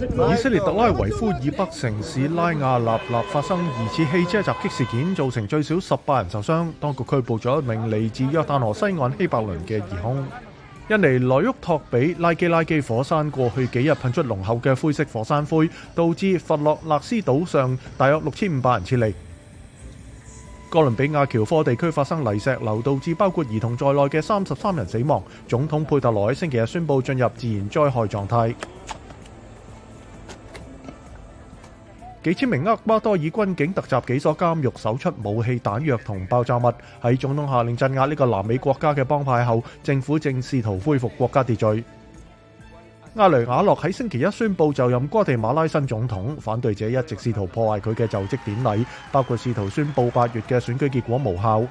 以色列特拉维夫以北城市拉亚纳纳发生疑似汽车袭击事件，造成最少十八人受伤。当局拘捕咗一名嚟自约旦河西岸希伯伦嘅疑凶。印尼内沃托比拉基拉基火山过去几日喷出浓厚嘅灰色火山灰，导致佛洛勒斯岛上大约六千五百人撤离。哥伦比亚乔科地区发生泥石流，导致包括儿童在内嘅三十三人死亡。总统佩特罗喺星期日宣布进入自然灾害状态。几千名厄瓜多尔军警突袭几所监狱，搜出武器、弹药同爆炸物。喺总统下令镇压呢个南美国家嘅帮派后，政府正试图恢复国家秩序。阿雷亞洛喺星期一宣布就任瓜地马拉新总统，反对者一直试图破坏佢嘅就职典礼，包括试图宣布八月嘅选举结果无效。